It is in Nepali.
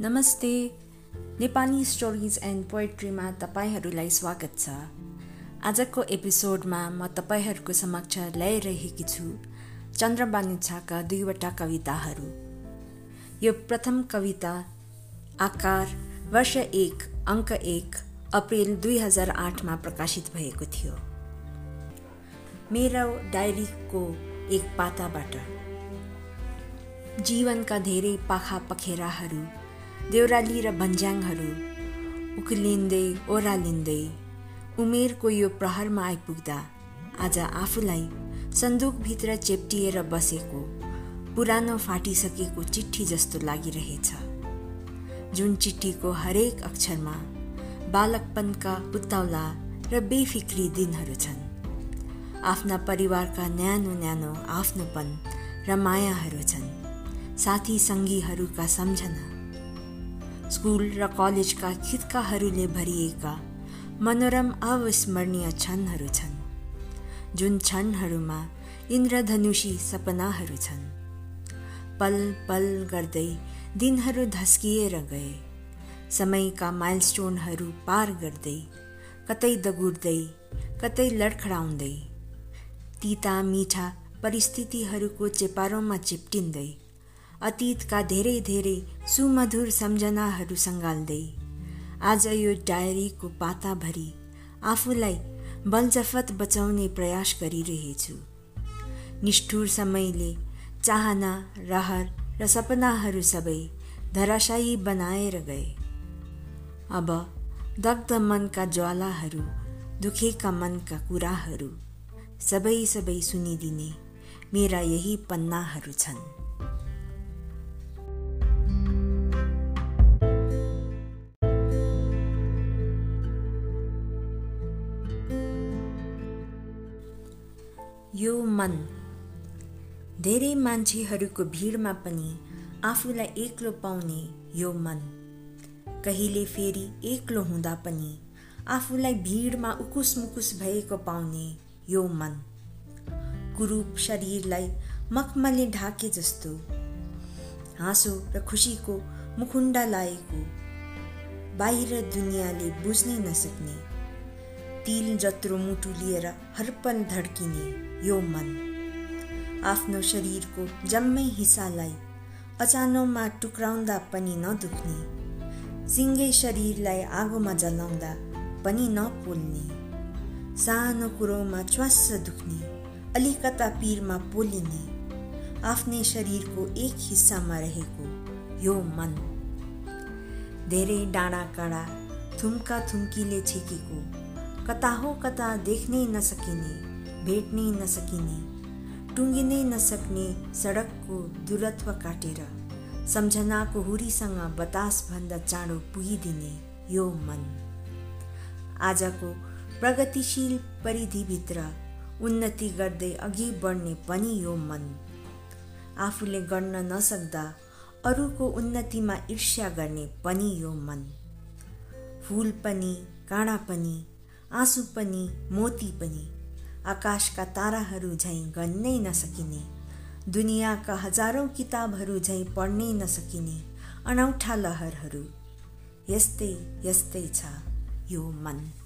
नमस्ते। नेपाली स्टोरिज एन्ड पोएट्रीमा तपाईँहरूलाई स्वागत छ। आजको एपिसोडमा म तपाईँहरूको समक्ष ल्याइरहेकी छु चन्द्रबानी छाका दुईवटा कविताहरू। यो प्रथम कविता आकार वर्ष एक अङ्क एक अप्रेल दुई हजार आठमा प्रकाशित भएको थियो। मेरो डायरीको एक पाताबाट। जीवनका धेरै पाखा पखेराहरू देउराली र भन्ज्याङहरू उक्लिँदै ओह्रालिँदै उमेरको यो प्रहरमा आइपुग्दा आज आफूलाई सन्दुकभित्र चेप्टिएर बसेको पुरानो फाटिसकेको चिठी जस्तो लागिरहेछ। जुन चिठीको हरेक अक्षरमा बालकपनका उत्ताउला र बेफिक्री दिनहरू छन्। आफ्ना परिवारका न्यानो न्यानो आफ्नोपन र मायाहरू छन्। साथी सङ्गीहरूका सम्झना स्कुल र कलेजका खित्काहरूले भरिएका मनोरम अविस्मरणीय क्षणहरू छन् जुन क्षणहरूमा इन्द्रधनुषी सपनाहरू छन्। पल पल गर्दै दिनहरू धस्किएर गए समयका माइलस्टोनहरू पार गर्दै कतै दगुर्दै कतै लडखडाउँदै तिता मिठा परिस्थितिहरूको चेपारोमा चिप्टिँदै अतीतका धेरै धेरै सुमधुर सम्झनाहरू सङ्गाल्दै आज यो डायरीको पाताभरि आफूलाई बलजफत बचाउने प्रयास गरिरहेछु। निष्ठुर समयले चाहना रहर र सपनाहरू सबै धराशायी बनाएर गए। अब दग्ध मनका ज्वालाहरू दुखेका मनका कुराहरू सबै सबै सुनिदिने मेरा यही पन्नाहरू छन्। यो मन। धेरै मान्छेहरूको भिडमा पनि आफूलाई एक्लो पाउने यो मन। कहिले फेरि एक्लो हुँदा पनि आफूलाई भिडमा उकुस मुकुस भएको पाउने यो मन। कुरूप शरीरलाई मखमले ढाके जस्तो हाँसो र खुसीको मुखुन्डा लाएको बाहिर दुनियाँले बुझ्नै नसक्ने तिल जत्रो मुटु लिएर हरपल धड्किने यो मन। आफ्नो शरीरको जम्मै हिस्सालाई अचानोमा टुक्राउँदा पनि नदुख्ने सिङ्गै शरीरलाई आगोमा जलाउँदा पनि नपोल्ने सानो कुरोमा च्वास्स दुख्ने अलिकता पिरमा पोलिने आफ्नै शरीरको एक हिस्सामा रहेको यो मन। धेरै डाँडा काँडा थुम्का थुम्कीले छेकेको कता हो कता देख्नै नसकिने भेट्नै नसकिने टुङ्गिनै नसक्ने सडकको दूरत्व काटेर सम्झनाको हुरीसँग बतासभन्दा चाँडो पुगिदिने यो मन। आजको प्रगतिशील परिधिभित्र उन्नति गर्दै अघि बढ्ने पनि यो मन। आफूले गर्न नसक्दा अरूको उन्नतिमा ईर्ष्या गर्ने पनि यो मन। फुल पनि काँडा पनि आँसु पनि मोती पनि आकाशका ताराहरू झैँ गन्नै नसकिने दुनियाँका हजारौँ किताबहरू झैँ पढ्नै नसकिने अनौठा लहरहरू। यस्तै यस्तै छ यो मन।